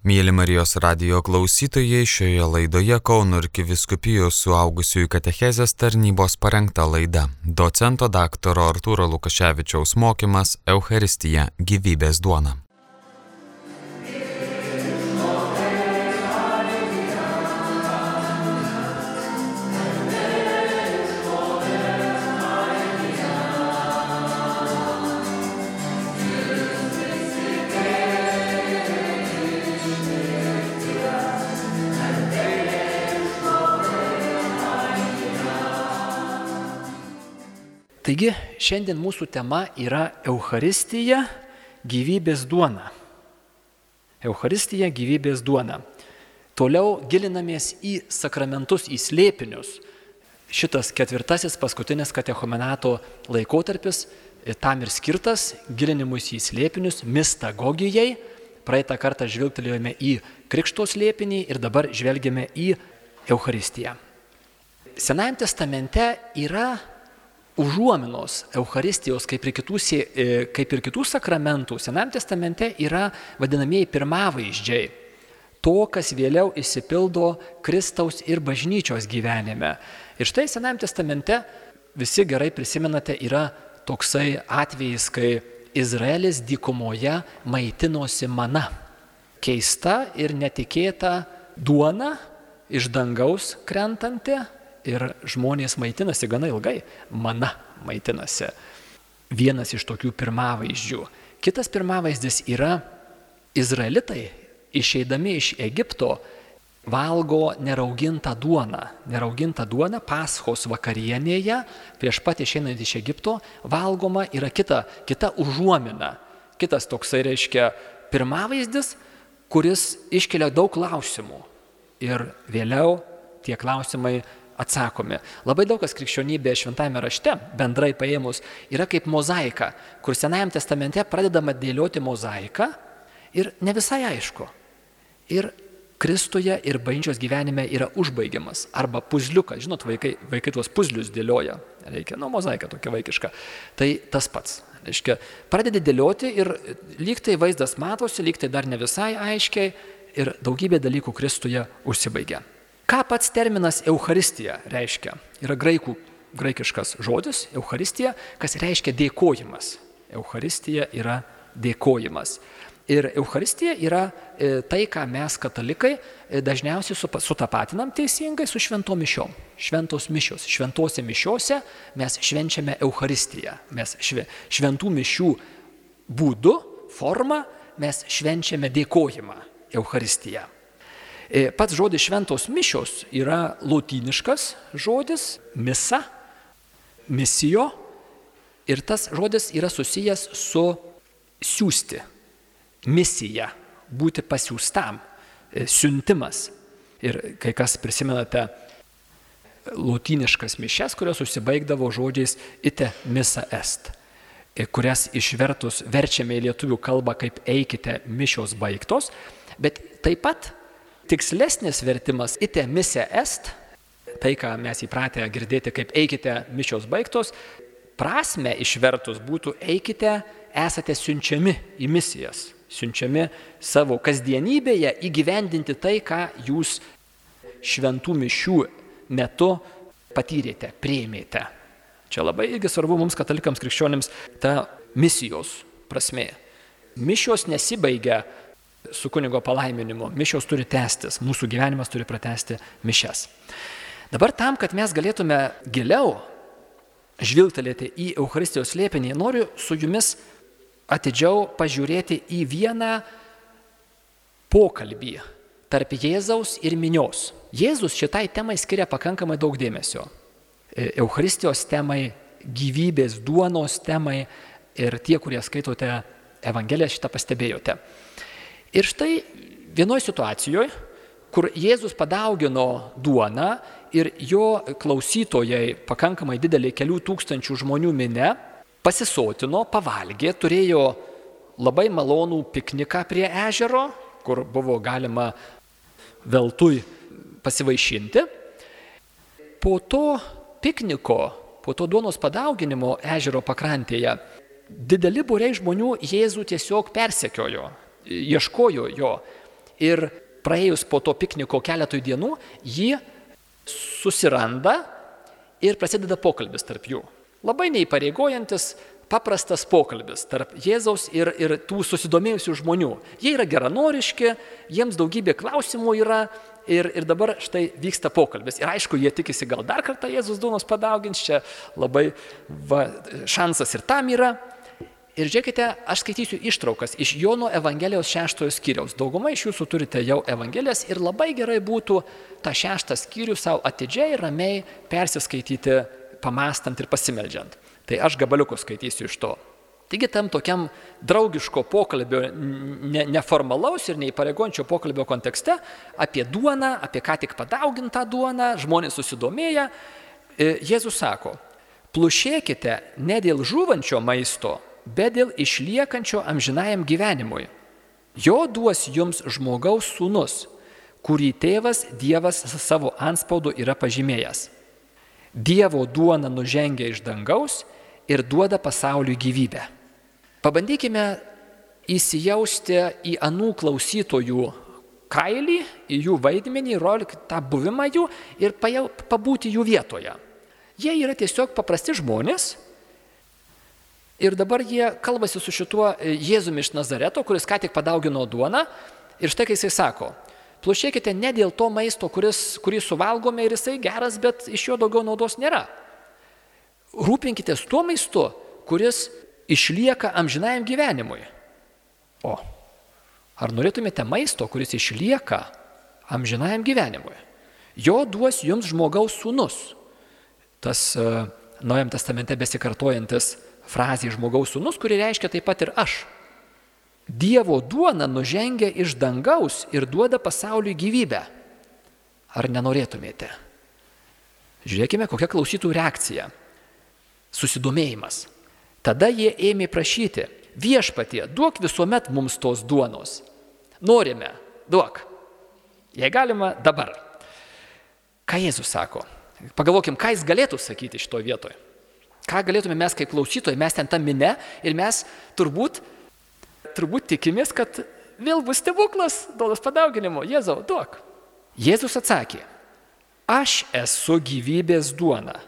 Mėly Marijos radio klausytojai, šioje laidoje Kauno arkiviskupijos suaugusiųjų katechezės tarnybos parengta laida. Docento daktaro Artūro Lukaševičiaus mokymas Euharistija - gyvybės duona. Taigi šiandien mūsų tema yra Euharistija gyvybės duona. Euharistija gyvybės duona. Toliau gilinamės į sakramentus, į slėpinius. Šitas ketvirtasis paskutinis katechomenato laikotarpis tam ir skirtas gilinimus į slėpinius, mistagogijai. Praeitą kartą žvilgtelėjome į Krikšto slėpinį ir dabar žvelgiame į Euharistiją. Senajame testamente yra užuominos Euharistijos, kaip ir kitų, e, kaip ir kitų sakramentų, Senam testamente yra vadinamieji pirmavaizdžiai. To, kas vėliau įsipildo Kristaus ir bažnyčios gyvenime. Ir štai Senam testamente, visi gerai prisimenate, yra toksai atvejis, kai Izraelis dykumoje maitinosi mana. Keista ir netikėta duona iš dangaus krentanti, ir žmonės maitinasi gana ilgai, mana maitinasi. Vienas iš tokių pirmavaizdžių. Kitas pirmavaizdis yra Izraelitai išeidami iš Egipto valgo neraugintą duoną. Neraugintą duoną paschos vakarienėje prieš pat išeinant iš Egipto valgoma yra kita, kita užuomina. Kitas toksai reiškia pirmavaizdis, kuris iškelia daug klausimų. Ir vėliau tie klausimai atsakomi. Labai daug kas krikščionybė šventame rašte, bendrai paėmus, yra kaip mozaika, kur Senajame testamente pradedama dėlioti mozaiką ir ne visai aišku. Ir Kristuje ir bažnyčios gyvenime yra užbaigiamas. Arba puzliukas, žinot, vaikai, vaikai tuos puzlius dėlioja. Reikia, nu, mozaika tokia vaikiška. Tai tas pats. Reiškia, pradedi dėlioti ir lyg tai vaizdas matosi, lyg tai dar ne visai aiškiai ir daugybė dalykų Kristuje užsibaigia. Ką pats terminas Euharistija reiškia? Yra graikų, graikiškas žodis Euharistija, kas reiškia dėkojimas. Euharistija yra dėkojimas. Ir Euharistija yra e, tai, ką mes katalikai e, dažniausiai sutapatinam teisingai su šventom mišiom. Šventos mišios. Šventose mišiose mes švenčiame Euharistiją. Mes šve, šventų mišių būdu, forma mes švenčiame dėkojimą Euharistiją. E, pats žodis šventos mišios yra lotyniškas žodis, misa, misijo ir tas žodis yra susijęs su siūsti, misija, būti pasiūstam, e, siuntimas. Ir kai kas prisimenate lotyniškas mišes, kurios užsibaigdavo žodžiais ite misa est, e, kurias išvertus verčiame į lietuvių kalbą kaip eikite mišios baigtos, bet taip pat tikslesnis vertimas ite mise est, tai ką mes įpratę girdėti kaip eikite mišios baigtos, prasme išvertus būtų eikite, esate siunčiami į misijas, siunčiami savo kasdienybėje įgyvendinti tai, ką jūs šventų mišių metu patyrėte, prieimėte. Čia labai irgi svarbu mums katalikams krikščionims ta misijos prasme. Mišios nesibaigia su kunigo palaiminimu. Mišios turi tęstis, mūsų gyvenimas turi pratesti mišes. Dabar tam, kad mes galėtume giliau žvilgtelėti į Euharistijos slėpinį, noriu su jumis atidžiau pažiūrėti į vieną pokalbį tarp Jėzaus ir minios. Jėzus šitai temai skiria pakankamai daug dėmesio. E, Euharistijos temai, gyvybės duonos temai ir tie, kurie skaitote Evangeliją, šitą pastebėjote. Ir štai vienoje situacijoje, kur Jėzus padaugino duoną ir jo klausytojai, pakankamai didelį kelių tūkstančių žmonių minę, pasisotino, pavalgė, turėjo labai malonų pikniką prie ežero, kur buvo galima veltui pasivaišinti. Po to pikniko, po to duonos padauginimo ežero pakrantėje, dideli būriai žmonių Jėzų tiesiog persekiojo ieškojo jo. ir praėjus po to pikniko keletui dienų, jį susiranda ir prasideda pokalbis tarp jų. Labai neįpareigojantis, paprastas pokalbis tarp Jėzaus ir, ir tų susidomėjusių žmonių. Jie yra geranoriški, jiems daugybė klausimų yra ir, ir dabar štai vyksta pokalbis. Ir aišku, jie tikisi gal dar kartą Jėzus duonos padaugins, čia labai va, šansas ir tam yra. Ir žiūrėkite, aš skaitysiu ištraukas iš Jono Evangelijos šeštojo skyriaus. Dauguma iš jūsų turite jau Evangelijas ir labai gerai būtų tą šeštą skyrių savo atidžiai ramiai persiskaityti, pamastant ir pasimeldžiant. Tai aš gabaliukus skaitysiu iš to. Taigi tam tokiam draugiško pokalbio, ne, neformalaus ir neįpareigončio pokalbio kontekste apie duoną, apie ką tik padaugintą duoną, žmonės susidomėję, e, Jėzus sako, plušėkite ne dėl žuvančio maisto, bet dėl išliekančio amžinajam gyvenimui. Jo duos jums žmogaus sūnus, kurį tėvas Dievas savo anspaudu yra pažymėjęs. Dievo duona nužengia iš dangaus ir duoda pasauliui gyvybę. Pabandykime įsijausti į anų klausytojų kailį, į jų vaidmenį, rolį, tą buvimą jų ir pabūti jų vietoje. Jie yra tiesiog paprasti žmonės, Ir dabar jie kalbasi su šituo e, Jėzumi iš Nazareto, kuris ką tik padaugino duoną. Ir štai kai jisai sako, plušėkite ne dėl to maisto, kuris, kurį suvalgome ir jisai geras, bet iš jo daugiau naudos nėra. Rūpinkite tuo maistu, kuris išlieka amžinajam gyvenimui. O, ar norėtumėte maisto, kuris išlieka amžinajam gyvenimui? Jo duos jums žmogaus sūnus. Tas uh, Naujam testamente besikartojantis frazė žmogaus sūnus, kuri reiškia taip pat ir aš. Dievo duona nužengia iš dangaus ir duoda pasauliui gyvybę. Ar nenorėtumėte? Žiūrėkime, kokia klausytų reakcija. Susidomėjimas. Tada jie ėmė prašyti, viešpatie, duok visuomet mums tos duonos. Norime, duok. Jei galima, dabar. Ką Jėzus sako? Pagalvokim, ką jis galėtų sakyti šitoje vietoje. Ką galėtume mes kaip klausytojai, mes ten tą minę ir mes turbūt, turbūt tikimės, kad vėl bus stebuklas duodas padauginimo. Jėzau, duok. Jėzus atsakė, aš esu gyvybės duona.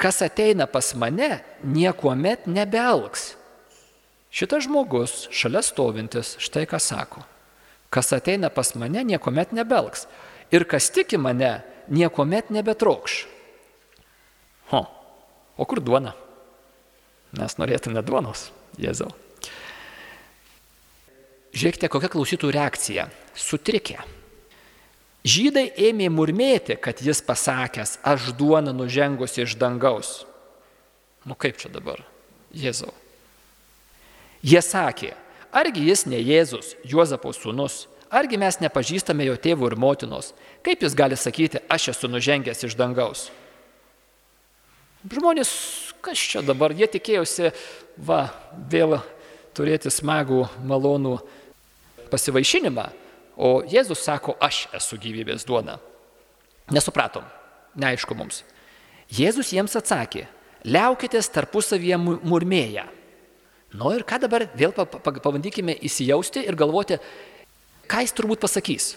Kas ateina pas mane, niekuomet nebealks. Šitas žmogus, šalia stovintis, štai ką sako. Kas ateina pas mane, niekuomet nebelgs. Ir kas tiki mane, niekuomet nebetrokš. Ho, O kur duona? Mes norėtume duonos, Jėzau. Žiūrėkite, kokia klausytų reakcija. Sutrikė. Žydai ėmė murmėti, kad jis pasakęs, aš duona nužengusi iš dangaus. Nu kaip čia dabar, Jėzau? Jie sakė, argi jis ne Jėzus, Juozapo sūnus, argi mes nepažįstame jo tėvų ir motinos, kaip jis gali sakyti, aš esu nužengęs iš dangaus? Žmonės, kas čia dabar, jie tikėjosi, va, vėl turėti smagų, malonų pasivaišinimą, o Jėzus sako, aš esu gyvybės duona. Nesupratom, neaišku mums. Jėzus jiems atsakė, liaukitės tarpusavyje murmėję. Nu ir ką dabar vėl pabandykime įsijausti ir galvoti, ką jis turbūt pasakys.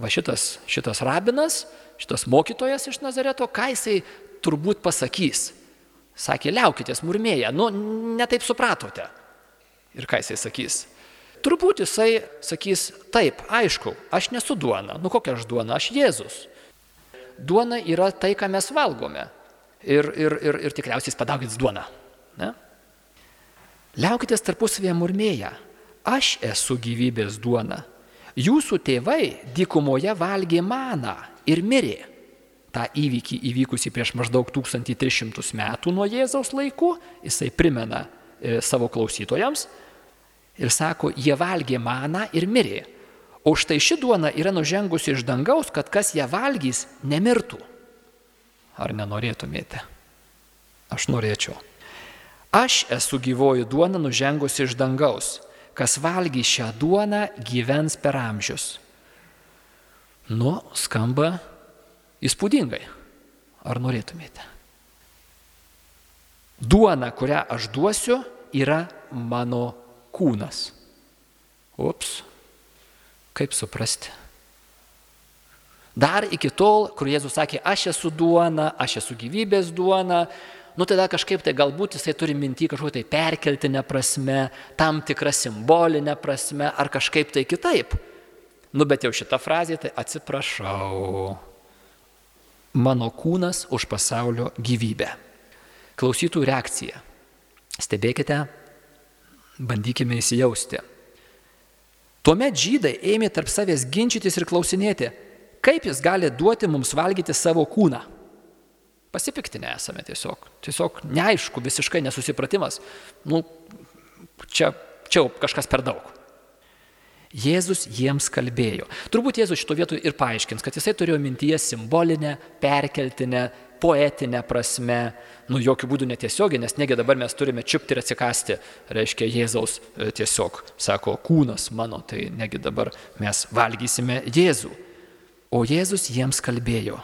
Va šitas, šitas rabinas, šitas mokytojas iš Nazareto, ką jisai turbūt pasakys. Sakė, liaukitės murmėję, nu, netaip supratote. Ir ką jisai sakys? Turbūt jisai sakys, taip, aišku, aš nesu duona. Nu kokia aš duona? Aš Jėzus. Duona yra tai, ką mes valgome. Ir, ir, ir, ir tikriausiai jis padaugins duoną. Ne? Liaukitės tarpusavėje murmėję. Aš esu gyvybės duona. Jūsų tėvai dykumoje valgė maną ir mirė tą įvykį įvykusį prieš maždaug 1300 metų nuo Jėzaus laikų, jisai primena e, savo klausytojams ir sako, jie valgė maną ir mirė. O štai ši duona yra nužengusi iš dangaus, kad kas ją valgys, nemirtų. Ar nenorėtumėte? Aš norėčiau. Aš esu gyvoji duona nužengusi iš dangaus. Kas valgys šią duoną, gyvens per amžius. Nu, skamba Įspūdingai. Ar norėtumėte? Duona, kurią aš duosiu, yra mano kūnas. Ups. Kaip suprasti? Dar iki tol, kur Jėzus sakė, aš esu duona, aš esu gyvybės duona, nu tada kažkaip tai galbūt jisai turi minti kažkokią tai perkeltinę prasme, tam tikrą simbolinę prasme ar kažkaip tai kitaip. Nu bet jau šita frazė tai atsiprašau. Mano kūnas už pasaulio gyvybę. Klausytų reakcija. Stebėkite, bandykime įsijausti. Tuomet žydai ėmė tarp savęs ginčytis ir klausinėti, kaip jis gali duoti mums valgyti savo kūną. Pasipiktinę esame tiesiog. Tiesiog neaišku, visiškai nesusipratimas. Nu, čia, čia kažkas per daug. Jėzus jiems kalbėjo. Turbūt Jėzus šito vietoje ir paaiškins, kad jisai turėjo mintyje simbolinę, perkeltinę, poetinę prasme, nu jokių būdų netiesiogiai, nes negi dabar mes turime čiupti ir atsikasti, reiškia Jėzaus e, tiesiog, sako, kūnas mano, tai negi dabar mes valgysime Jėzų. O Jėzus jiems kalbėjo,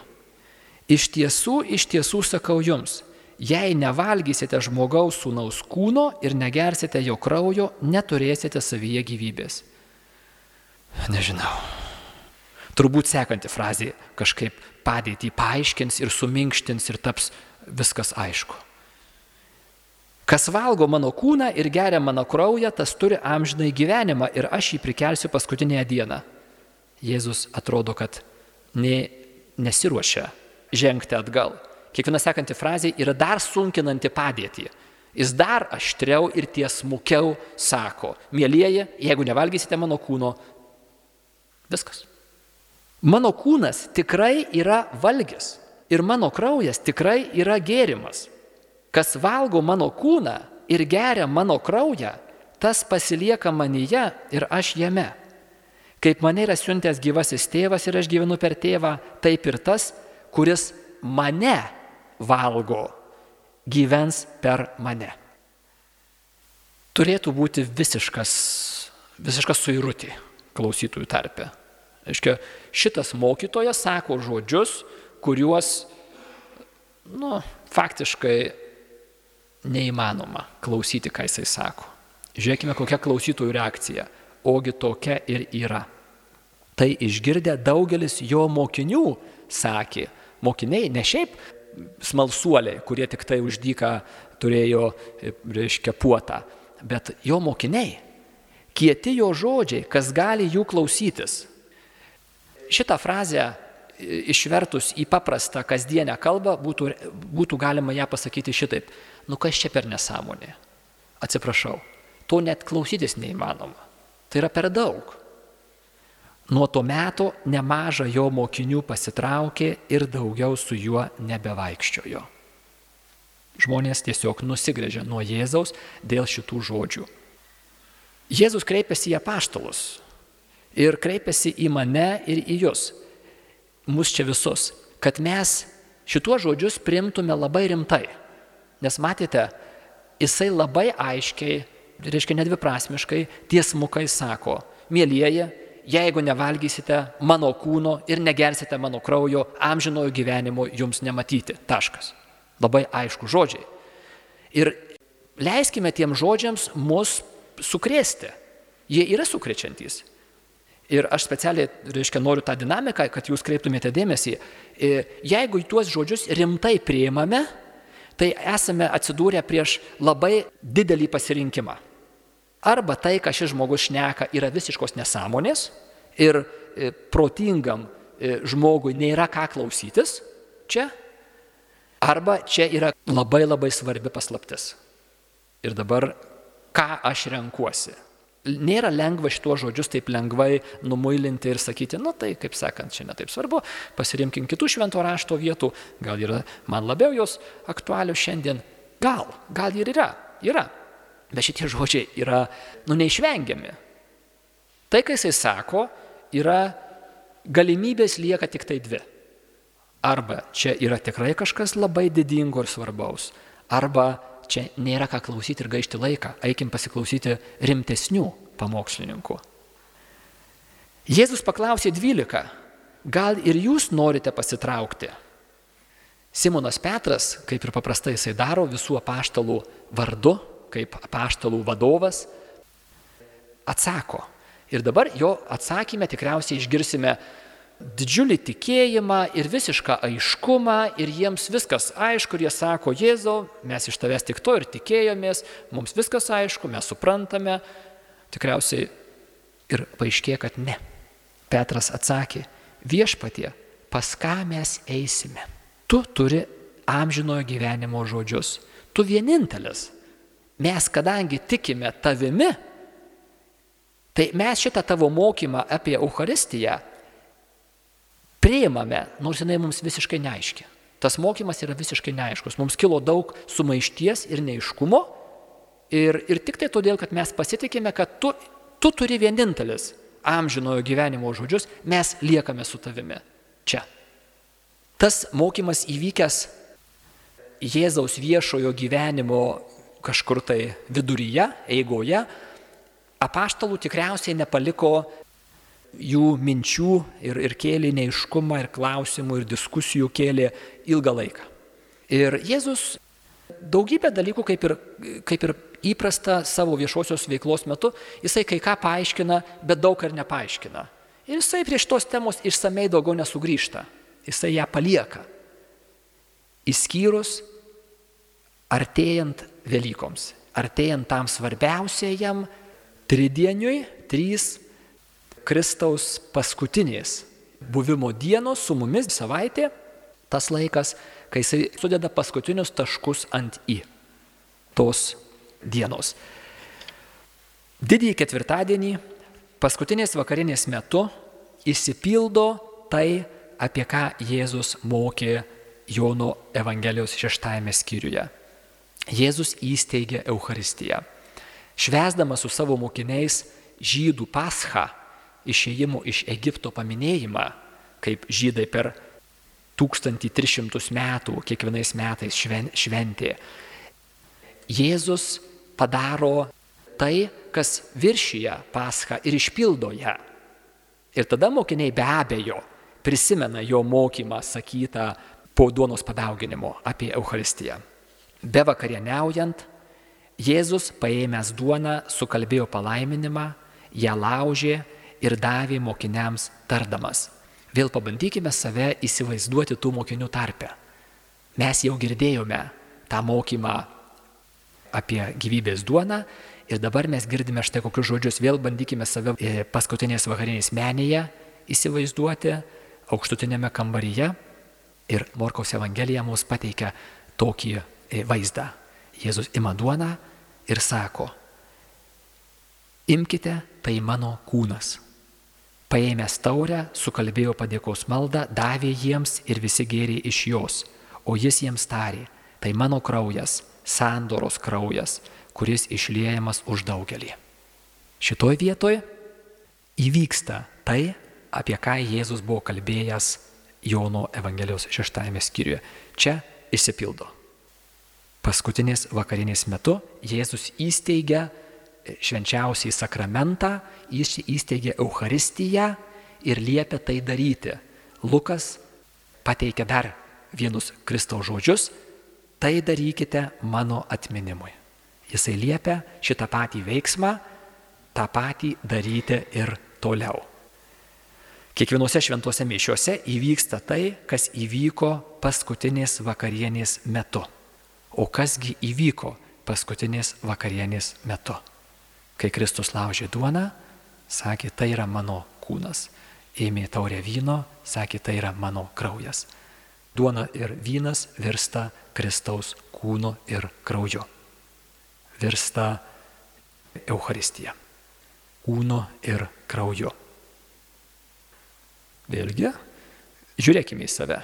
Iš tiesų, iš tiesų sakau jums, jei nevalgysite žmogaus sūnaus kūno ir negersite jo kraujo, neturėsite savyje gyvybės. Nežinau. Turbūt sekanti frazė kažkaip padėtį paaiškins ir suminkštins ir taps viskas aišku. Kas valgo mano kūną ir geria mano kraują, tas turi amžinai gyvenimą ir aš jį prikelsiu paskutinėje dieną. Jėzus atrodo, kad ne, nesiruošia žengti atgal. Kiekviena sekanti frazė yra dar sunkinanti padėtį. Jis dar aštriau ir tiesmukiau sako, mėlyjeji, jeigu nevalgysite mano kūno, viskas. Mano kūnas tikrai yra valgis ir mano kraujas tikrai yra gėrimas. Kas valgo mano kūną ir geria mano kraują, tas pasilieka manyje ir aš jame. Kaip mane yra siuntęs gyvasis tėvas ir aš gyvenu per tėvą, taip ir tas, kuris mane valgo, gyvens per mane. Turėtų būti visiškas, visiškas suirutė klausytojų tarpe. Aiškia, šitas mokytojas sako žodžius, kuriuos, nu, faktiškai neįmanoma klausyti, ką jisai sako. Žiūrėkime, kokia klausytojų reakcija. Ogi tokia ir yra. Tai išgirdę daugelis jo mokinių sakė, mokiniai, ne šiaip smalsuoliai, kurie tik tai uždyką turėjo, reiškia, puotą, bet jo mokiniai, kieti jo žodžiai, kas gali jų klausytis. Šitą frazę išvertus į paprastą kasdienę kalbą būtų, būtų galima ją pasakyti šitaip. Nu kas čia per nesąmonė? Atsiprašau, to net klausytis neįmanoma. Tai yra per daug. Nuo to meto nemaža jo mokinių pasitraukė ir daugiau su juo nebevaikščiojo. Žmonės tiesiog nusigrėžė nuo Jėzaus dėl šitų žodžių. Jėzus kreipėsi į apaštalus ir kreipėsi į mane ir į jūs, mus čia visus, kad mes šituos žodžius primtume labai rimtai. Nes matėte, jisai labai aiškiai, reiškia nedviprasmiškai, tiesmukai sako, mėlyjeji, jeigu nevalgysite mano kūno ir negersite mano kraujo, amžinojo gyvenimo jums nematyti. Taškas. Labai aišku žodžiai. Ir leiskime tiem žodžiams mus sukrėsti. Jie yra sukrečiantys. Ir aš specialiai, reiškia, noriu tą dinamiką, kad jūs kreiptumėte dėmesį. E, jeigu tuos žodžius rimtai prieimame, tai esame atsidūrę prieš labai didelį pasirinkimą. Arba tai, ką šis žmogus šneka, yra visiškos nesąmonės ir e, protingam e, žmogui nėra ką klausytis čia, arba čia yra labai labai svarbi paslaptis. Ir dabar, ką aš renkuosi. Nėra lengva šituos žodžius taip lengvai numuilinti ir sakyti, nu tai, kaip sakant, čia netaip svarbu, pasirimkim kitų švento rašto vietų, gal yra man labiau jos aktualios šiandien, gal, gal ir yra, yra. Bet šitie žodžiai yra, nu, neišvengiami. Tai, ką jisai sako, yra galimybės lieka tik tai dvi. Arba čia yra tikrai kažkas labai didingo ir svarbaus, arba čia nėra ką klausyti ir gaišti laiką, eikim pasiklausyti rimtesnių pamokslininkų. Jėzus paklausė dvylika, gal ir jūs norite pasitraukti? Simonas Petras, kaip ir paprastai jisai daro visų apaštalų vardu, kaip apaštalų vadovas, atsako Ir dabar jo atsakymę tikriausiai išgirsime didžiulį tikėjimą ir visišką aiškumą ir jiems viskas aišku ir jie sako, Jėzau, mes iš tavęs tik to ir tikėjomės, mums viskas aišku, mes suprantame. Tikriausiai ir paaiškė, kad ne. Petras atsakė, viešpatie, pas ką mes eisime? Tu turi amžinojo gyvenimo žodžius. Tu vienintelis. Mes kadangi tikime tavimi, tai mes šitą tavo mokymą apie Eucharistiją priimame, nors jinai mums visiškai neaiški. Tas mokymas yra visiškai neaiškus. Mums kilo daug sumaišties ir neiškumo. Ir, ir tik tai todėl, kad mes pasitikime, kad tu, tu turi vienintelis amžinojo gyvenimo žodžius, mes liekame su tavimi čia. Tas mokymas įvykęs Jėzaus viešojo gyvenimo kažkur tai viduryje, eigoje, apaštalų tikriausiai nepaliko jų minčių ir, ir kėlė neiškumą, ir klausimų, ir diskusijų kėlė ilgą laiką. Ir Jėzus daugybę dalykų, kaip ir, kaip ir įprasta savo viešosios veiklos metu, jisai kai ką paaiškina, bet daug ir nepaaiškina. Ir jisai prie šitos temos išsamei daugiau nesugrįžta. Jisai ją palieka. Įskyrus artėjant Velykoms, artėjant tam svarbiausiajam tridieniui, trys Kristaus paskutinės buvimo dienos su mumis savaitė, tas laikas, kai jisai sudeda paskutinius taškus ant į tos dienos. Didįjį ketvirtadienį, paskutinės vakarinės metu, įsipildo tai, apie ką Jėzus mokė Jono Evangelijos šeštajame skyriuje. Jėzus įsteigė Eucharistiją. Švesdamas su savo mokiniais žydų paschą, išėjimo iš Egipto paminėjimą, kaip žydai per 1300 metų kiekvienais metais šventė. Jėzus padaro tai, kas viršyje paschą ir išpildo ją. Ir tada mokiniai be abejo prisimena jo mokymą sakytą po duonos padauginimo apie Eucharistiją. Be vakarieniaujant, Jėzus paėmęs duoną sukalbėjo palaiminimą, ją laužė ir davė mokiniams tardamas. Vėl pabandykime save įsivaizduoti tų mokinių tarpe. Mes jau girdėjome tą mokymą apie gyvybės duoną ir dabar mes girdime štai kokius žodžius, vėl bandykime save e, paskutinės vakarinės menėje įsivaizduoti, aukštutinėme kambaryje ir Morkaus Evangelija mums pateikia tokį e, vaizdą. Jėzus ima duoną ir sako, imkite, tai mano kūnas Paėmęs taurę, sukalbėjo padėkos maldą, davė jiems ir visi gėrė iš jos, o jis jiems tarė, tai mano kraujas, sandoros kraujas, kuris išliejamas už daugelį. Šitoj vietoje įvyksta tai, apie ką Jėzus buvo kalbėjęs Jono Evangelijos šeštajame skyriuje. Čia išsipildo. Paskutinės vakarinės metu Jėzus įsteigia švenčiausiai sakramentą, jis įsteigė Eucharistiją ir liepia tai daryti. Lukas pateikia dar vienus Kristaus žodžius, tai darykite mano atminimui. Jisai liepia šitą patį veiksmą, tą patį daryti ir toliau. Kiekvienose šventose mišiuose įvyksta tai, kas įvyko paskutinės vakarienės metu. O kasgi įvyko paskutinės vakarienės metu? Kai Kristus laužė duoną, sakė, tai yra mano kūnas. Ėmė taurę vyno, sakė, tai yra mano kraujas. Duona ir vynas virsta Kristaus kūnu ir krauju. Virsta Euharistija. Kūnu ir krauju. Vėlgi, žiūrėkime į save.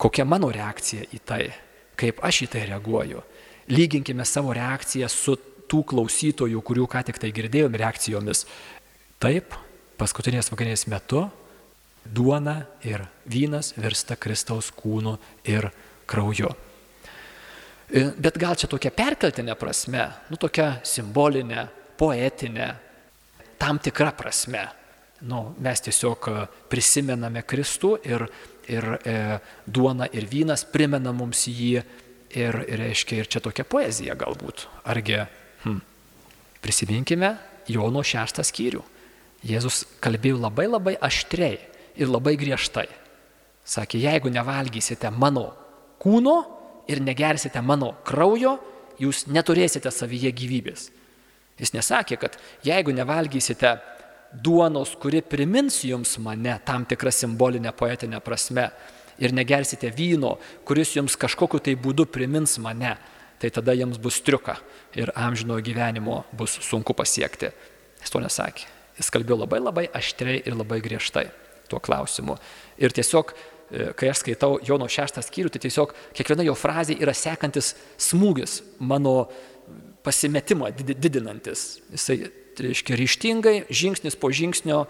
Kokia mano reakcija į tai, kaip aš į tai reaguoju. Lyginkime savo reakciją su tų klausytojų, kurių ką tik tai girdėjom reakcijomis. Taip, paskutinės vakarienės metu duona ir vynas virsta Kristaus kūnu ir krauju. E, bet gal čia tokia perkeltinė prasme, nu tokia simbolinė, poetinė, tam tikra prasme. Nu, mes tiesiog prisimename Kristų ir, ir e, duona ir vynas primena mums jį ir, ir reiškia ir čia tokia poezija galbūt. Argi Hmm. Prisiminkime Jono šeštą skyrių. Jėzus kalbėjo labai labai aštriai ir labai griežtai. Sakė, jeigu nevalgysite mano kūno ir negersite mano kraujo, jūs neturėsite savyje gyvybės. Jis nesakė, kad jeigu nevalgysite duonos, kuri primins jums mane tam tikrą simbolinę poetinę prasme ir negersite vyno, kuris jums kažkokiu tai būdu primins mane, tai tada jums bus triuka ir amžino gyvenimo bus sunku pasiekti. Jis to nesakė. Jis kalbėjo labai labai aštriai ir labai griežtai tuo klausimu. Ir tiesiog, e, kai aš skaitau Jono šeštą skyrių, tai tiesiog kiekviena jo frazė yra sekantis smūgis mano pasimetimą didinantis. Jisai tai reiškia ryštingai, žingsnis po žingsnio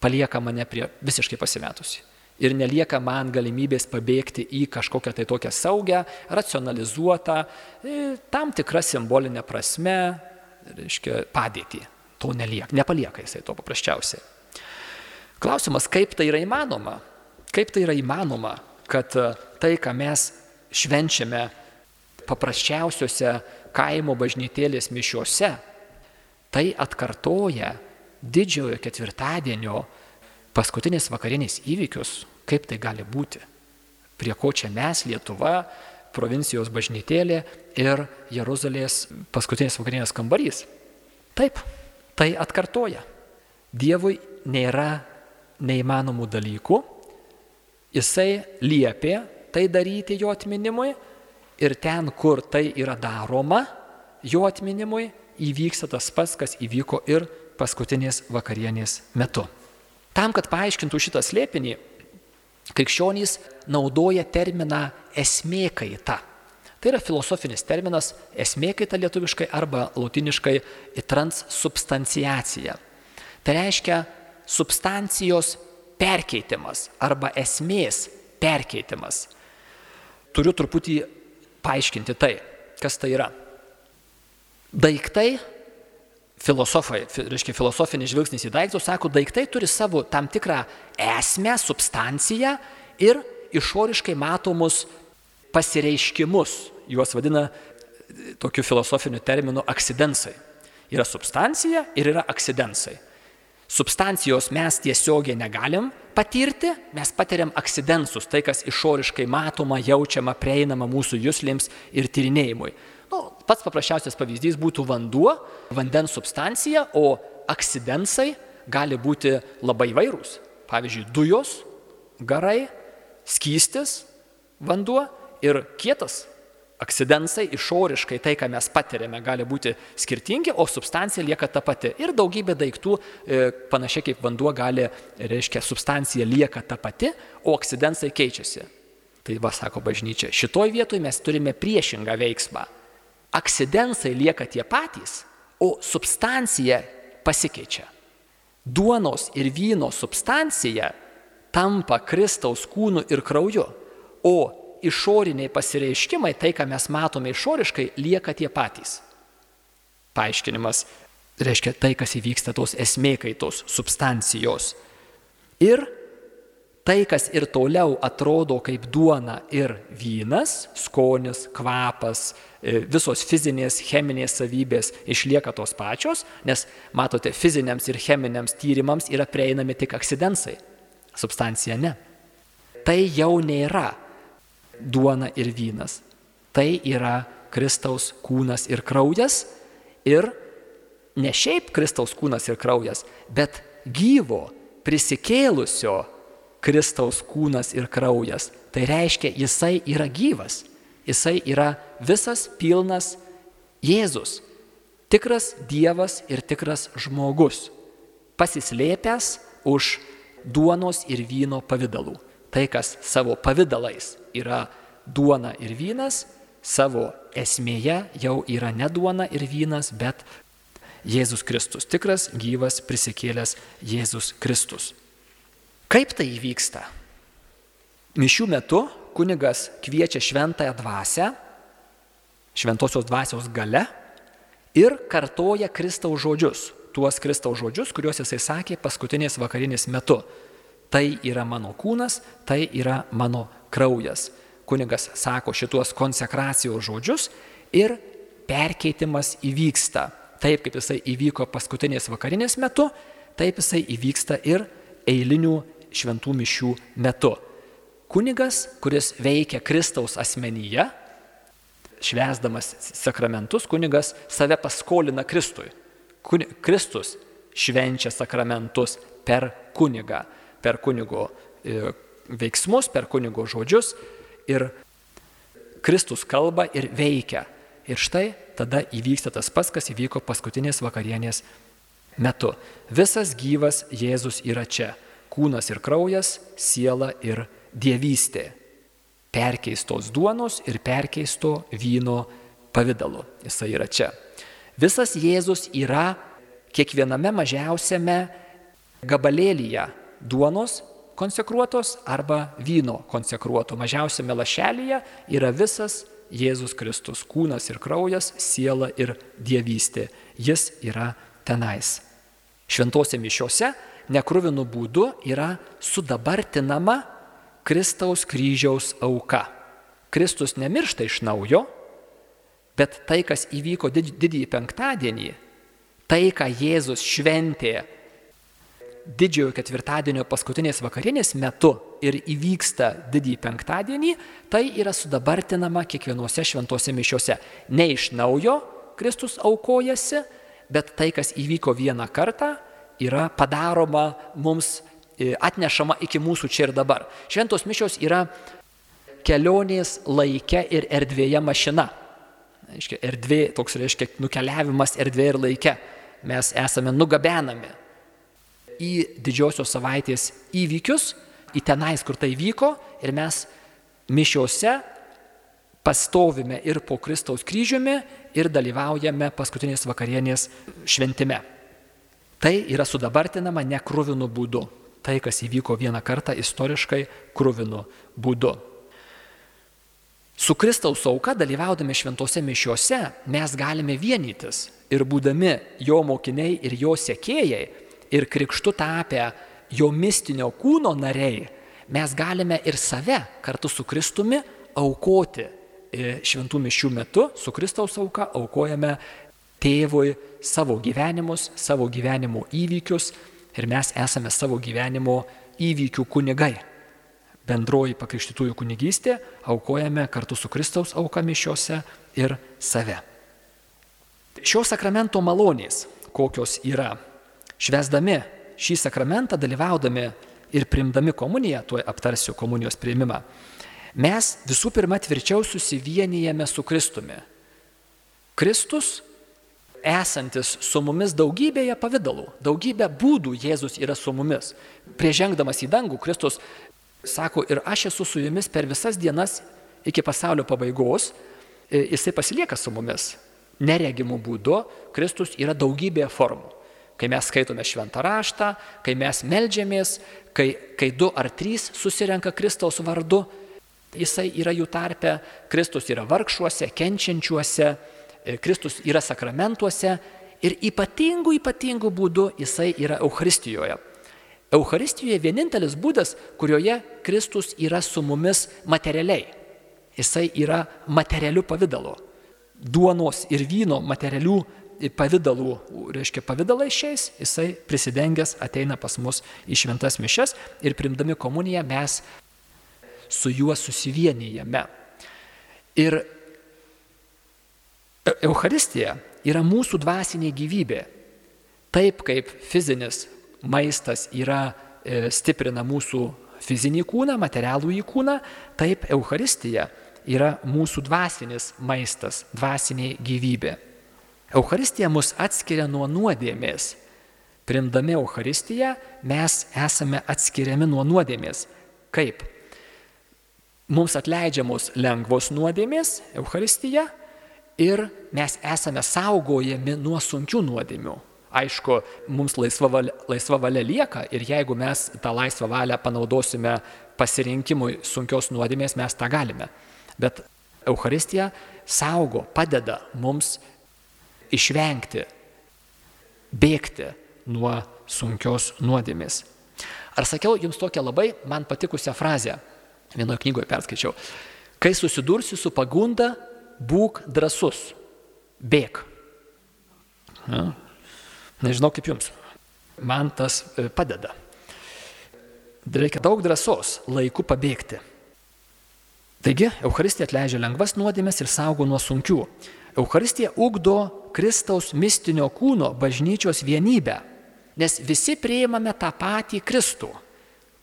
palieka mane prie visiškai pasimetusi. Ir nelieka man galimybės pabėgti į kažkokią tai tokią saugę, racionalizuotą, e, tam tikrą simbolinę prasme, reiškia, padėtį. To nelieka, nepalieka jisai to paprasčiausiai. Klausimas, kaip tai yra įmanoma? Kaip tai yra įmanoma, kad e, tai, ką mes švenčiame paprasčiausiose kaimo bažnytėlės mišiuose, Tai atkartoja didžiojo ketvirtadienio paskutinės vakarinės įvykius, kaip tai gali būti. Prie ko čia mes, Lietuva, provincijos bažnytėlė ir Jeruzalės paskutinės vakarinės kambarys. Taip, tai atkartoja. Dievui nėra neįmanomų dalykų, jisai liepė tai daryti jo atminimui ir ten, kur tai yra daroma jo atminimui, įvyksta tas pats, kas įvyko ir paskutinės vakarienės metu. Tam, kad paaiškintų šitą slėpinį, krikščionys naudoja terminą esmė Tai yra filosofinis terminas esmė lietuviškai arba latiniškai transsubstanciacija. Tai reiškia substancijos perkeitimas arba esmės perkeitimas. Turiu truputį paaiškinti tai, kas tai yra. Daiktai, filosofai, reiškia filosofinis žvilgsnis į daiktus, sako, daiktai turi savo tam tikrą esmę, substanciją ir išoriškai matomus pasireiškimus. Juos vadina tokiu filosofiniu terminu akcidensai. Yra substancija ir yra akcidensai. Substancijos mes tiesiogiai negalim patirti, mes patiriam akcidensus, tai kas išoriškai matoma, jaučiama, prieinama mūsų jūslėms ir tyrinėjimui. Pats paprasčiausias pavyzdys būtų vanduo, vandens substancija, o akcidensai gali būti labai vairūs. Pavyzdžiui, dujos, garai, skystis, vanduo ir kietas. Akcidensai išoriškai tai, ką mes patiriame, gali būti skirtingi, o substancija lieka ta pati. Ir daugybė daiktų, e, panašiai kaip vanduo, gali, reiškia, substancija lieka ta pati, o akcidensai keičiasi. Tai va, sako bažnyčia, šitoj vietoj mes turime priešingą veiksmą akcidensai lieka tie patys, o substancija pasikeičia. Duonos ir vyno substancija tampa Kristaus kūnu ir krauju, o išoriniai pasireiškimai, tai ką mes matome išoriškai, lieka tie patys. Paaiškinimas reiškia tai, kas įvyksta tos esmėkaitos substancijos. Ir tai, kas ir toliau atrodo kaip duona ir vynas, skonis, kvapas, e, visos fizinės, cheminės savybės išlieka tos pačios, nes matote, fiziniams ir cheminiams tyrimams yra prieinami tik akcidensai, substancija ne. Tai jau nėra duona ir vynas, tai yra Kristaus kūnas ir kraujas ir ne šiaip Kristaus kūnas ir kraujas, bet gyvo, prisikėlusio Kristaus kūnas ir kraujas. Tai reiškia, jisai yra gyvas. Jisai yra visas pilnas Jėzus. Tikras Dievas ir tikras žmogus. Pasislėpęs už duonos ir vyno pavydalų. Tai, kas savo pavydalais yra duona ir vynas, savo esmėje jau yra ne duona ir vynas, bet Jėzus Kristus. Tikras, gyvas, prisikėlęs Jėzus Kristus. Kaip tai įvyksta? Mišių metu kunigas kviečia šventąją dvasę, šventosios dvasios gale ir kartoja Kristaus žodžius, tuos Kristaus žodžius, kuriuos jisai sakė paskutinės vakarinės metu. Tai yra mano kūnas, tai yra mano kraujas. Kunigas sako šituos konsekracijos žodžius ir perkeitimas įvyksta. Taip kaip jisai įvyko paskutinės vakarinės metu, taip jisai įvyksta ir eilinių šventų mišių metu. Kunigas, kuris veikia Kristaus asmenyje, švesdamas sakramentus, kunigas save paskolina Kristui. Kuni, Kristus švenčia sakramentus per kunigą, per kunigo e, veiksmus, per kunigo žodžius ir Kristus kalba ir veikia. Ir štai tada įvyksta tas pats, kas įvyko paskutinės vakarienės metu. Visas gyvas Jėzus yra čia. Kūnas ir kraujas, siela ir dievystė. Perkeistos duonos ir perkeisto vyno pavydalu. Jisai yra čia. Visas Jėzus yra kiekviename mažiausiame gabalėlyje duonos konsekruotos arba vyno konsekruoto. Mažiausiame lašelyje yra visas Jėzus Kristus - kūnas ir kraujas, siela ir dievystė. Jis yra tenais. Šventose mišiuose nekruvinu būdu yra sudabartinama Kristaus kryžiaus auka. Kristus nemiršta iš naujo, bet tai, kas įvyko didįjį penktadienį, tai, ką Jėzus šventė didžiojo ketvirtadienio paskutinės vakarienės metu ir įvyksta didįjį penktadienį, tai yra sudabartinama kiekvienose šventose mišiuose. Ne iš naujo Kristus aukojasi, bet tai, kas įvyko vieną kartą, yra padaroma mums, e, atnešama iki mūsų čia ir dabar. Šventos mišios yra kelionės laike ir erdvėje mašina. Aiškia, erdvė, toks reiškia nukeliavimas erdvėje ir laike. Mes esame nugabenami į didžiosios savaitės įvykius, į tenais, kur tai vyko ir mes mišiuose pastovime ir po Kristaus kryžiumi ir dalyvaujame paskutinės vakarienės šventime. Tai yra sudabartinama nekruvinu būdu. Tai, kas įvyko vieną kartą istoriškai kruvinu būdu. Su Kristaus auka dalyvaudami šventose mišiuose mes galime vienytis ir būdami jo mokiniai ir jo sekėjai ir krikštu tapę jo mistinio kūno nariai, mes galime ir save kartu su Kristumi aukoti e, šventų mišių metu, su Kristaus auka aukojame tėvui savo gyvenimus, savo gyvenimo įvykius ir mes esame savo gyvenimo įvykių kunigai. Bendroji pakrikštytųjų kunigystė aukojame kartu su Kristaus auka mišiuose ir save. Šio sakramento malonės, kokios yra Švesdami šį sakramentą, dalyvaudami ir primdami komuniją, tuoj aptarsiu komunijos priimimą, mes visų pirma tvirčiau susivienijame su Kristumi. Kristus esantis su mumis daugybėje pavydalų, daugybė būdų Jėzus yra su mumis. Priežengdamas į dangų, Kristus sako, ir aš esu su jumis per visas dienas iki pasaulio pabaigos, e, jisai pasilieka su mumis. Neregimų būdu Kristus yra daugybėje formų. Kai mes skaitome šventą raštą, kai mes melžiamės, kai, kai du ar trys susirenka Kristaus vardu, jisai yra jų tarpe, Kristus yra vargšuose, kenčiančiuose, Kristus yra sakramentuose ir ypatingų, ypatingų būdų jisai yra Euharistijoje. Euharistijoje vienintelis būdas, kurioje Kristus yra su mumis materialiai. Jisai yra materialių pavydalu. Duonos ir vyno materialių pavydalų, reiškia pavydalai šiais, jisai prisidengęs ateina pas mus į šventas mišes ir primdami komuniją mes su juo susivienyjame. Ir e, Euharistija yra mūsų dvasinė gyvybė. Taip kaip fizinis maistas yra e, stiprina mūsų fizinį kūną, materialų į kūną, taip Euharistija yra mūsų dvasinis maistas, dvasinė gyvybė. Euharistija mus atskiria nuo nuodėmės. Primdami Euharistiją mes esame atskiriami nuo nuodėmės. Kaip? Mums atleidžiamos lengvos nuodėmės, Euharistija, ir mes esame saugojami nuo sunkių nuodėmių. Aišku, mums laisva valia, laisva valia lieka ir jeigu mes tą laisvą valią panaudosime pasirinkimui sunkios nuodėmės, mes tą galime. Bet Euharistija saugo, padeda mums išvengti, bėgti nuo sunkios nuodėmės. Ar sakiau jums tokią labai man patikusią frazę, vienoje knygoje perskaičiau. Kai susidursi su pagunda, būk drasus, bėg. Ja. Nežinau kaip jums. man tas e, padeda. Reikia daug drąsos laiku pabėgti. Taigi, Euharistija atleidžia lengvas nuodėmės ir saugo nuo sunkių. Euharistija ugdo Kristaus mistinio kūno bažnyčios vienybę, nes visi priimame tą patį Kristų.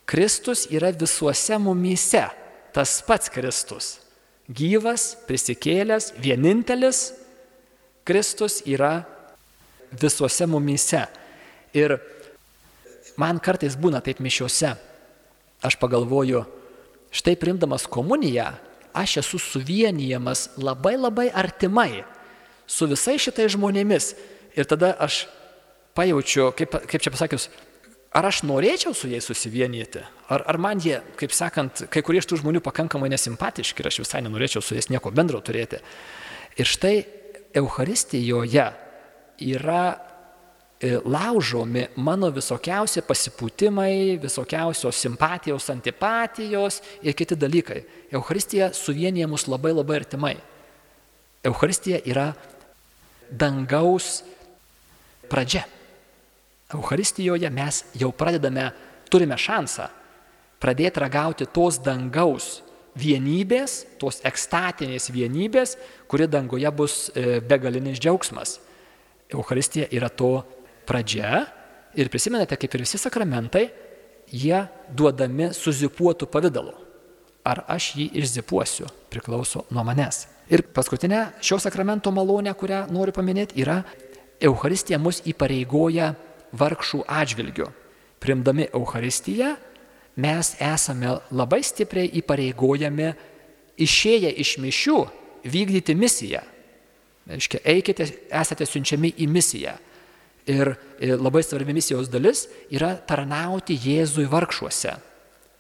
Kristus yra visuose mumyse, tas pats Kristus. Gyvas, prisikėlęs, vienintelis Kristus yra visuose mumyse. Ir man kartais būna taip mišiuose, aš pagalvoju, štai primdamas komuniją, aš esu suvienijamas labai labai artimai su visais šitais žmonėmis. Ir tada aš pajaučiu, kaip, kaip čia pasakius, ar aš norėčiau su jais susivienyti, ar, ar man jie, kaip sakant, kai kurie iš tų žmonių pakankamai nesimpatiški ir aš visai nenorėčiau su jais nieko bendro turėti. Ir štai Euharistijoje yra e, laužomi mano visokiausi pasipūtimai, visokiausios simpatijos, antipatijos ir kiti dalykai. Euharistija suvienyje mus labai labai artimai. Euharistija yra dangaus pradžia. Euharistijoje mes jau pradedame, turime šansą pradėti ragauti tos dangaus vienybės, tos ekstatinės vienybės, kuri dangoje bus e, begalinis džiaugsmas. Euharistija yra to pradžia ir prisimenate, kaip ir visi sakramentai, jie duodami suzipuotų pavydalu. Ar aš jį išzipuosiu, priklauso nuo manęs. Ir paskutinė šio sakramento malonė, kurią noriu paminėti, yra Euharistija mus įpareigoja vargšų atžvilgių. Primdami Euharistiją mes esame labai stipriai įpareigojami išėję iš mišių vykdyti misiją. Reiškia, eikite, esate siunčiami į misiją. Ir labai svarbi misijos dalis yra tarnauti Jėzui vargšuose.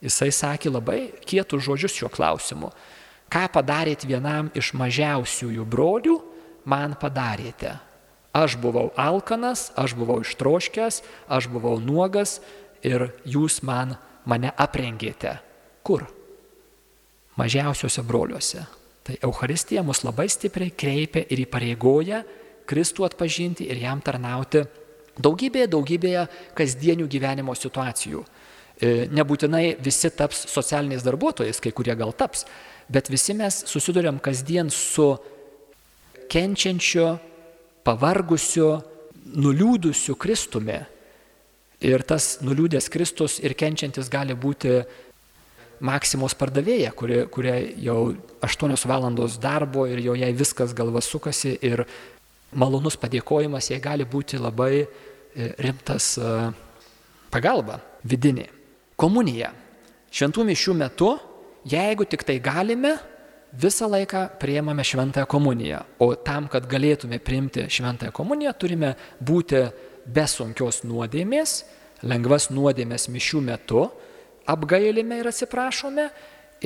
Jisai sakė labai kietus žodžius šiuo klausimu. Ką padarėt vienam iš mažiausiųjų brolių, man padarėte. Aš buvau alkanas, aš buvau ištroškęs, aš buvau nuogas ir jūs man, mane aprengėte. Kur? Mažiausiuose broliuose. Tai Euharistija mus labai stipriai kreipia ir įpareigoja Kristų atpažinti ir jam tarnauti daugybėje, daugybėje kasdienių gyvenimo situacijų. E, nebūtinai visi taps socialiniais darbuotojais, kai kurie gal taps, bet visi mes susidurėm kasdien su kenčiančiu, pavargusiu, nuliūdusiu Kristumi. Ir tas nuliūdęs Kristus ir kenčiantis gali būti Maksimos pardavėja, kuri, kuria jau 8 valandos darbo ir jau jai viskas galva sukasi ir malonus padėkojimas jai gali būti labai e, rimtas e, pagalba vidinė. Komunija. Šventų mišių metu, jeigu tik tai galime, visą laiką priemame šventąją komuniją. O tam, kad galėtume priimti šventąją komuniją, turime būti be sunkios nuodėmės, lengvas nuodėmės mišių metu, apgailime ir atsiprašome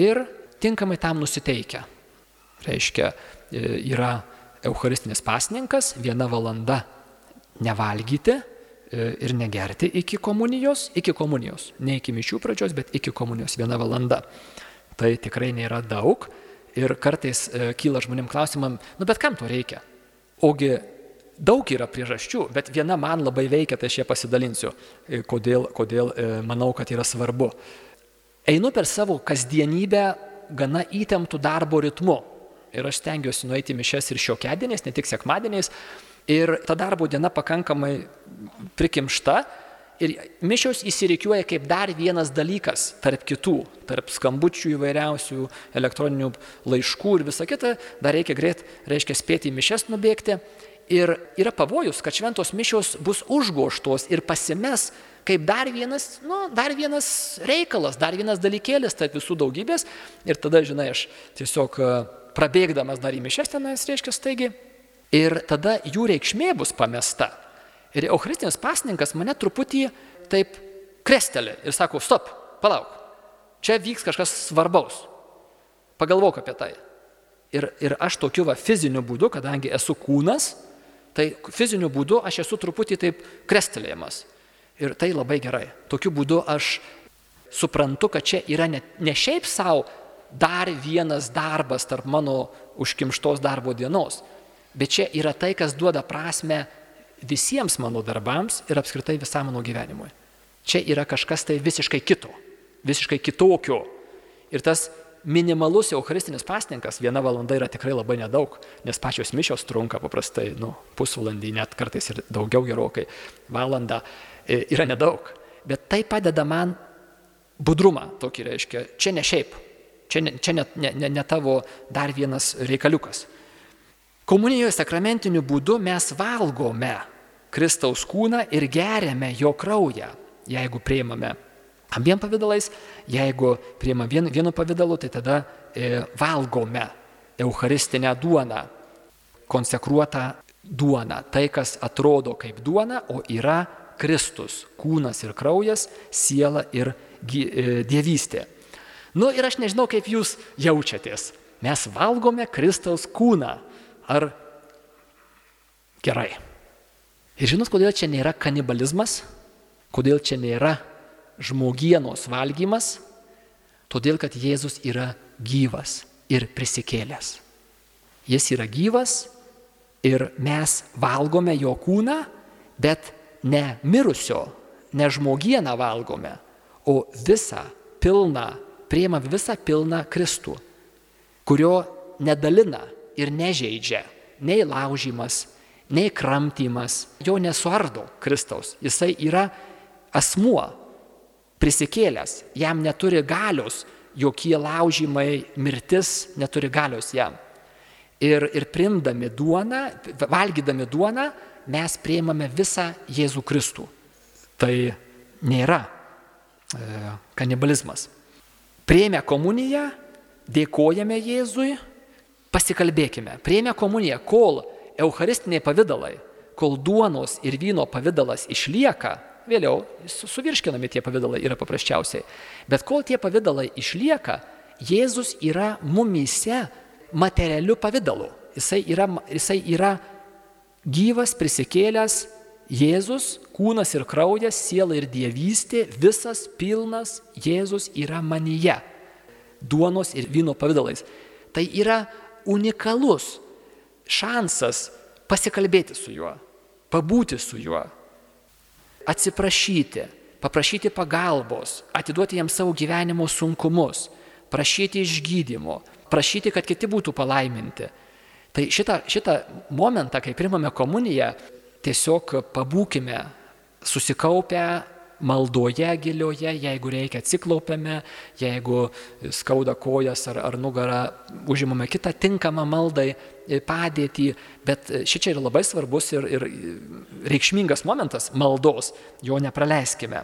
ir tinkamai tam nusiteikę. Reiškia, e, yra Eucharistinis pasninkas, viena valanda nevalgyti e, ir negerti iki komunijos, iki komunijos, ne iki mišių pradžios, bet iki komunijos viena valanda. Tai tikrai nėra daug, Ir kartais e, kyla žmonėm klausimam, nu bet kam to reikia? Ogi daug yra priežasčių, bet viena man labai veikia, tai aš ją pasidalinsiu, e, kodėl, kodėl e, manau, kad yra svarbu. Einu per savo kasdienybę gana įtemptų darbo ritmu. Ir aš stengiuosi nueiti mišes ir šiokiadieniais, ne tik sekmadieniais. Ir ta darbo diena pakankamai prikimšta, Ir mišios įsireikiuoja kaip dar vienas dalykas tarp kitų, tarp skambučių įvairiausių, elektroninių laiškų ir visa kita, dar reikia greit, reiškia spėti į mišes nubėgti. Ir yra pavojus, kad šventos mišios bus užgoštos ir pasimes kaip dar vienas, nu, dar vienas reikalas, dar vienas dalykėlis tarp visų daugybės. Ir tada, žinai, aš tiesiog e, prabėgdamas dar į mišes tenais, reiškia, staigi. Ir tada jų reikšmė bus pamesta. Ir Eucharistinis pasninkas mane truputį taip krestelė ir sako, stop, palauk, čia vyks kažkas svarbaus. Pagalvok apie tai. Ir, ir aš tokiu va fiziniu būdu, kadangi esu kūnas, tai fiziniu būdu aš esu truputį taip krestelėjimas. Ir tai labai gerai. Tokiu būdu aš suprantu, kad čia yra ne, ne šiaip savo dar vienas darbas tarp mano užkimštos darbo dienos, bet čia yra tai, kas duoda prasme visiems mano darbams ir apskritai visam mano gyvenimui. Čia yra kažkas tai visiškai kito, visiškai kitokio. Ir tas minimalus eucharistinis pasninkas, viena valanda yra tikrai labai nedaug, nes pačios mišios trunka paprastai, nu, pusvalandį, net kartais ir daugiau gerokai, valanda e, yra nedaug. Bet tai padeda man budrumą, tokį reiškia, čia ne šiaip, čia ne, čia ne, ne, ne, tavo dar vienas reikaliukas. Komunijoje sakramentiniu būdu mes valgome Kristaus kūną ir geriame jo kraują, jeigu priimame abiem pavydalais, jeigu priima vien, vienu pavydalu, tai tada e, valgome Eucharistinę duoną, konsekruotą duoną, tai kas atrodo kaip duona, o yra Kristus, kūnas ir kraujas, siela ir e, dievystė. Nu ir aš nežinau, kaip jūs jaučiatės. Mes valgome Kristaus kūną. Ar gerai? Ir žinot, kodėl čia nėra kanibalizmas? Kodėl čia nėra žmogienos valgymas? Todėl, kad Jėzus yra gyvas ir prisikėlęs. Jis yra gyvas ir mes valgome jo kūną, bet ne mirusio, ne žmogieną valgome, o visą pilną, prieima visą pilną Kristų, kurio nedalina ir nežeidžia nei laužimas, nei kramtymas, jo nesuardo Kristaus. Jisai yra asmuo, prisikėlęs, jam neturi galios, jokie laužymai, mirtis neturi galios jam. Ir, ir primdami duoną, valgydami duoną, mes prieimame visą Jėzų Kristų. Tai nėra e, kanibalizmas. Prieimę komuniją, dėkojame Jėzui, pasikalbėkime. Prieimę komuniją, kol eucharistiniai pavydalai, kol duonos ir vyno pavydalas išlieka, vėliau suvirškinami tie pavydalai yra paprasčiausiai. Bet kol tie pavydalai išlieka, Jėzus yra mumise materialiu pavydalu. Jisai yra, jisai yra gyvas, prisikėlęs Jėzus, kūnas ir kraujas, siela ir dievystė, visas pilnas Jėzus yra manyje. Duonos ir vyno pavydalais. Tai yra unikalus šansas pasikalbėti su juo, pabūti su juo, atsiprašyti, paprašyti pagalbos, atiduoti jam savo gyvenimo sunkumus, prašyti išgydymo, prašyti, kad kiti būtų palaiminti. Tai šitą, šitą momentą, kai primame komuniją, tiesiog pabūkime susikaupę maldoje gilioje, jeigu reikia atsiklaupiame, jeigu skauda kojas ar, ar nugarą, užimame kitą tinkamą maldai padėtį, bet ši čia yra labai svarbus ir, ir reikšmingas momentas maldos, jo nepraleiskime.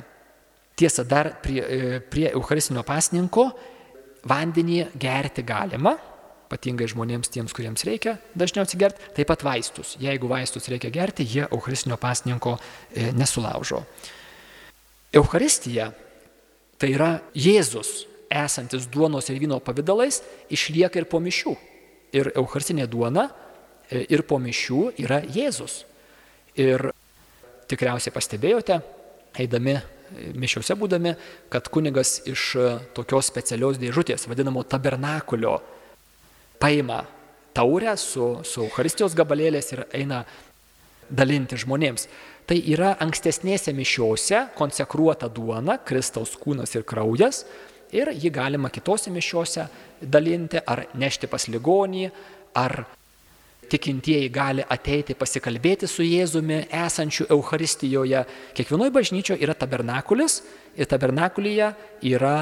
Tiesa, dar prie, prie Eucharistinio pasninko vandenį gerti galima, ypatingai žmonėms tiems, kuriems reikia dažniau atsigerti, taip pat vaistus. Jeigu vaistus reikia gerti, jie Eucharistinio pasninko e, nesulaužo. Eucharistija, tai yra Jėzus esantis duonos ir vyno pavydalais, išlieka ir po mišių. Ir Eucharistinė duona e, ir po mišių yra Jėzus. Ir tikriausiai pastebėjote, eidami e, mišiuose būdami, kad kunigas iš e, tokios specialios dėžutės, vadinamo tabernakulio, paima taurę su, su Eucharistijos gabalėlės ir eina dalinti žmonėms. Tai yra ankstesnėse mišiuose konsekruota duona, Kristaus kūnas ir kraujas, ir jį galima kitose mišiuose dalinti ar nešti pas ligonį, ar tikintieji gali ateiti pasikalbėti su Jėzumi esančiu Euharistijoje. Kiekvienoje bažnyčioje yra tabernakulis ir tabernakulyje yra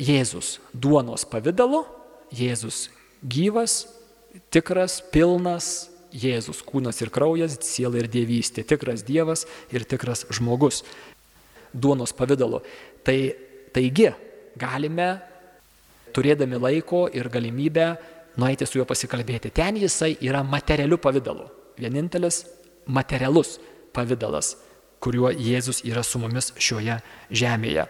Jėzus duonos pavydalu, Jėzus gyvas, tikras, pilnas, Jėzus kūnas ir kraujas, siela ir dievystė, tikras Dievas ir tikras žmogus duonos pavydalu. Tai taigi galime, turėdami laiko ir galimybę, nueiti su juo pasikalbėti. Ten jisai yra materialiu pavydalu. Vienintelis materialus pavydalas, kuriuo Jėzus yra su mumis šioje žemėje.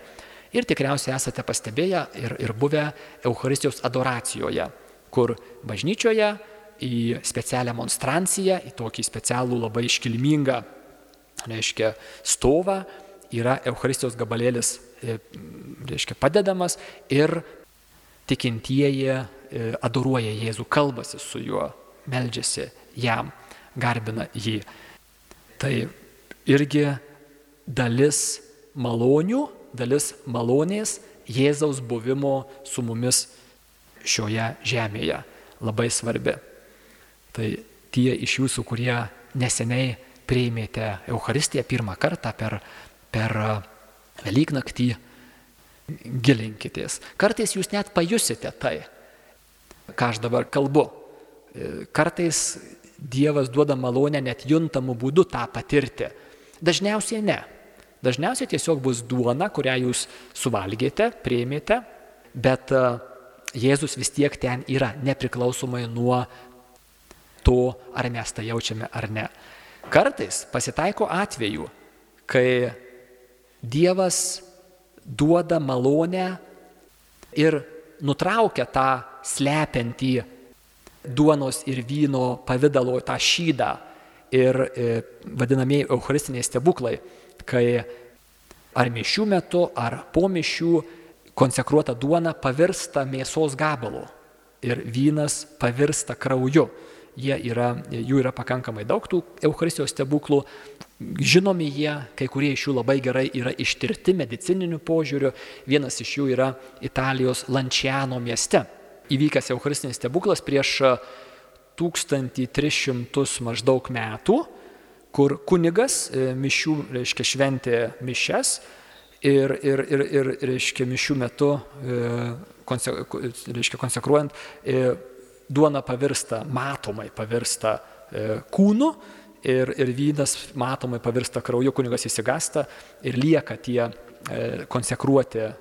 Ir tikriausiai esate pastebėję ir, ir buvę Euharistijos adoracijoje, kur bažnyčioje į specialią monstranciją, į tokį specialų labai iškilmingą, reiškia, stovą, yra Euharistijos gabalėlis, reiškia, padedamas ir tikintieji e, adoruoja Jėzų, kalbasi su juo, meldžiasi jam, garbina jį. Tai irgi dalis malonių, dalis malonės Jėzaus buvimo su mumis šioje žemėje. Labai svarbi. Tai tie iš jūsų, kurie neseniai priėmėte Euharistiją pirmą kartą per, per Velyknaktį, gilinkitės. Kartais jūs net pajusite tai, ką aš dabar kalbu. Kartais Dievas duoda malonę net juntamų būdų tą patirti. Dažniausiai ne. Dažniausiai tiesiog bus duona, kurią jūs suvalgėte, prieimėte, bet e, Jėzus vis tiek ten yra, nepriklausomai nuo to, ar mes tą jaučiame ar ne. Kartais pasitaiko atveju, kai Dievas duoda malonę ir nutraukia tą slepiantį duonos ir vyno pavydalo tą šydą ir e, vadinamieji eucharistiniai stebuklai, kai ar mišių metu, ar po mišių konsekruota duona pavirsta mėsos gabalu ir vynas pavirsta krauju. Yra, jų yra pakankamai daug tų Eucharistijos stebuklų. Žinomi jie, kai kurie iš jų labai gerai yra ištirti medicininiu požiūriu. Vienas iš jų yra Italijos Lanciano mieste įvykęs Eucharistinis stebuklas prieš 1300 maždaug metų, kur kunigas e, mišių, reiškia, šventė mišes ir, ir, ir, ir reiškia, mišių metu, e, reiškia, konsekruojant, e, duona pavirsta, matomai pavirsta kūnu ir, ir vynas matomai pavirsta krauju, kunigas įsigasta ir lieka tie E, konsekruoti e,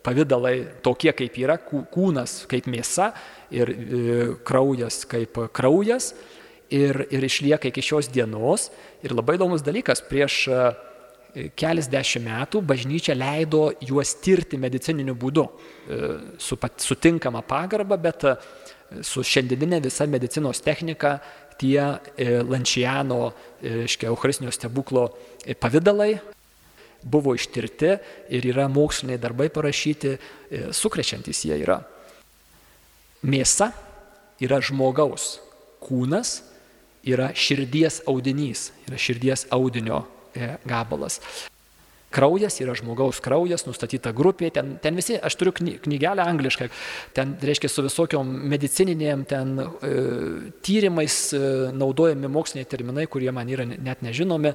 pavydalai tokie, kaip yra, kūnas kaip mėsa ir e, kraujas kaip kraujas ir, ir išlieka iki šios dienos. Ir labai įdomus dalykas, prieš kelis dešimt metų bažnyčia leido juos tirti medicininiu būdu, su sutinkama pagarba, bet su šiandieninė visa medicinos technika tie Lančiano, reiškia, Eucharistinio stebuklo pavydalai buvo ištirti ir yra moksliniai darbai parašyti, e, sukrečiantys jie yra. Mėsa yra žmogaus kūnas, yra širdies audinys, yra širdies audinio e, gabalas. Kraujas yra žmogaus kraujas, nustatyta grupė, ten, ten visi, aš turiu knygelę angliškai, ten reiškia su visokiom medicininėm ten e, tyrimais e, naudojami moksliniai terminai, kurie man yra net nežinomi,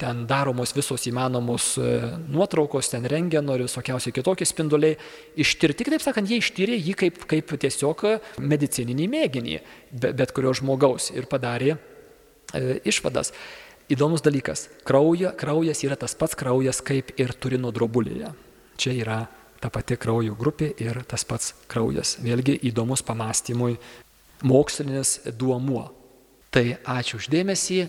ten daromos visos įmanomos e, nuotraukos, ten rengeno ir visokiausiai kitokie spinduliai. Ištirti, kitaip sakant, jie ištyrė jį kaip, kaip tiesiog medicininį mėginį, bet, bet kurio žmogaus ir padarė e, išvadas. Įdomus dalykas, krauja, kraujas yra tas pats kraujas kaip ir turino drobulėje. Čia yra ta pati kraujo grupė ir tas pats kraujas. Vėlgi įdomus pamastymui mokslinis duomuo. Tai ačiū uždėmesį.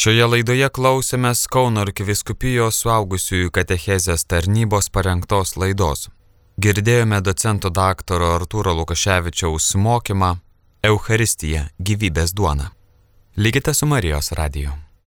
Šioje laidoje klausėmės Kauno arkiviskupijos suaugusiųjų katechezės tarnybos parengtos laidos. Girdėjome docento daktaro Artūro Lukaševičiaus mokymą Euharistija - gyvybės duona. Likite su Marijos radiju.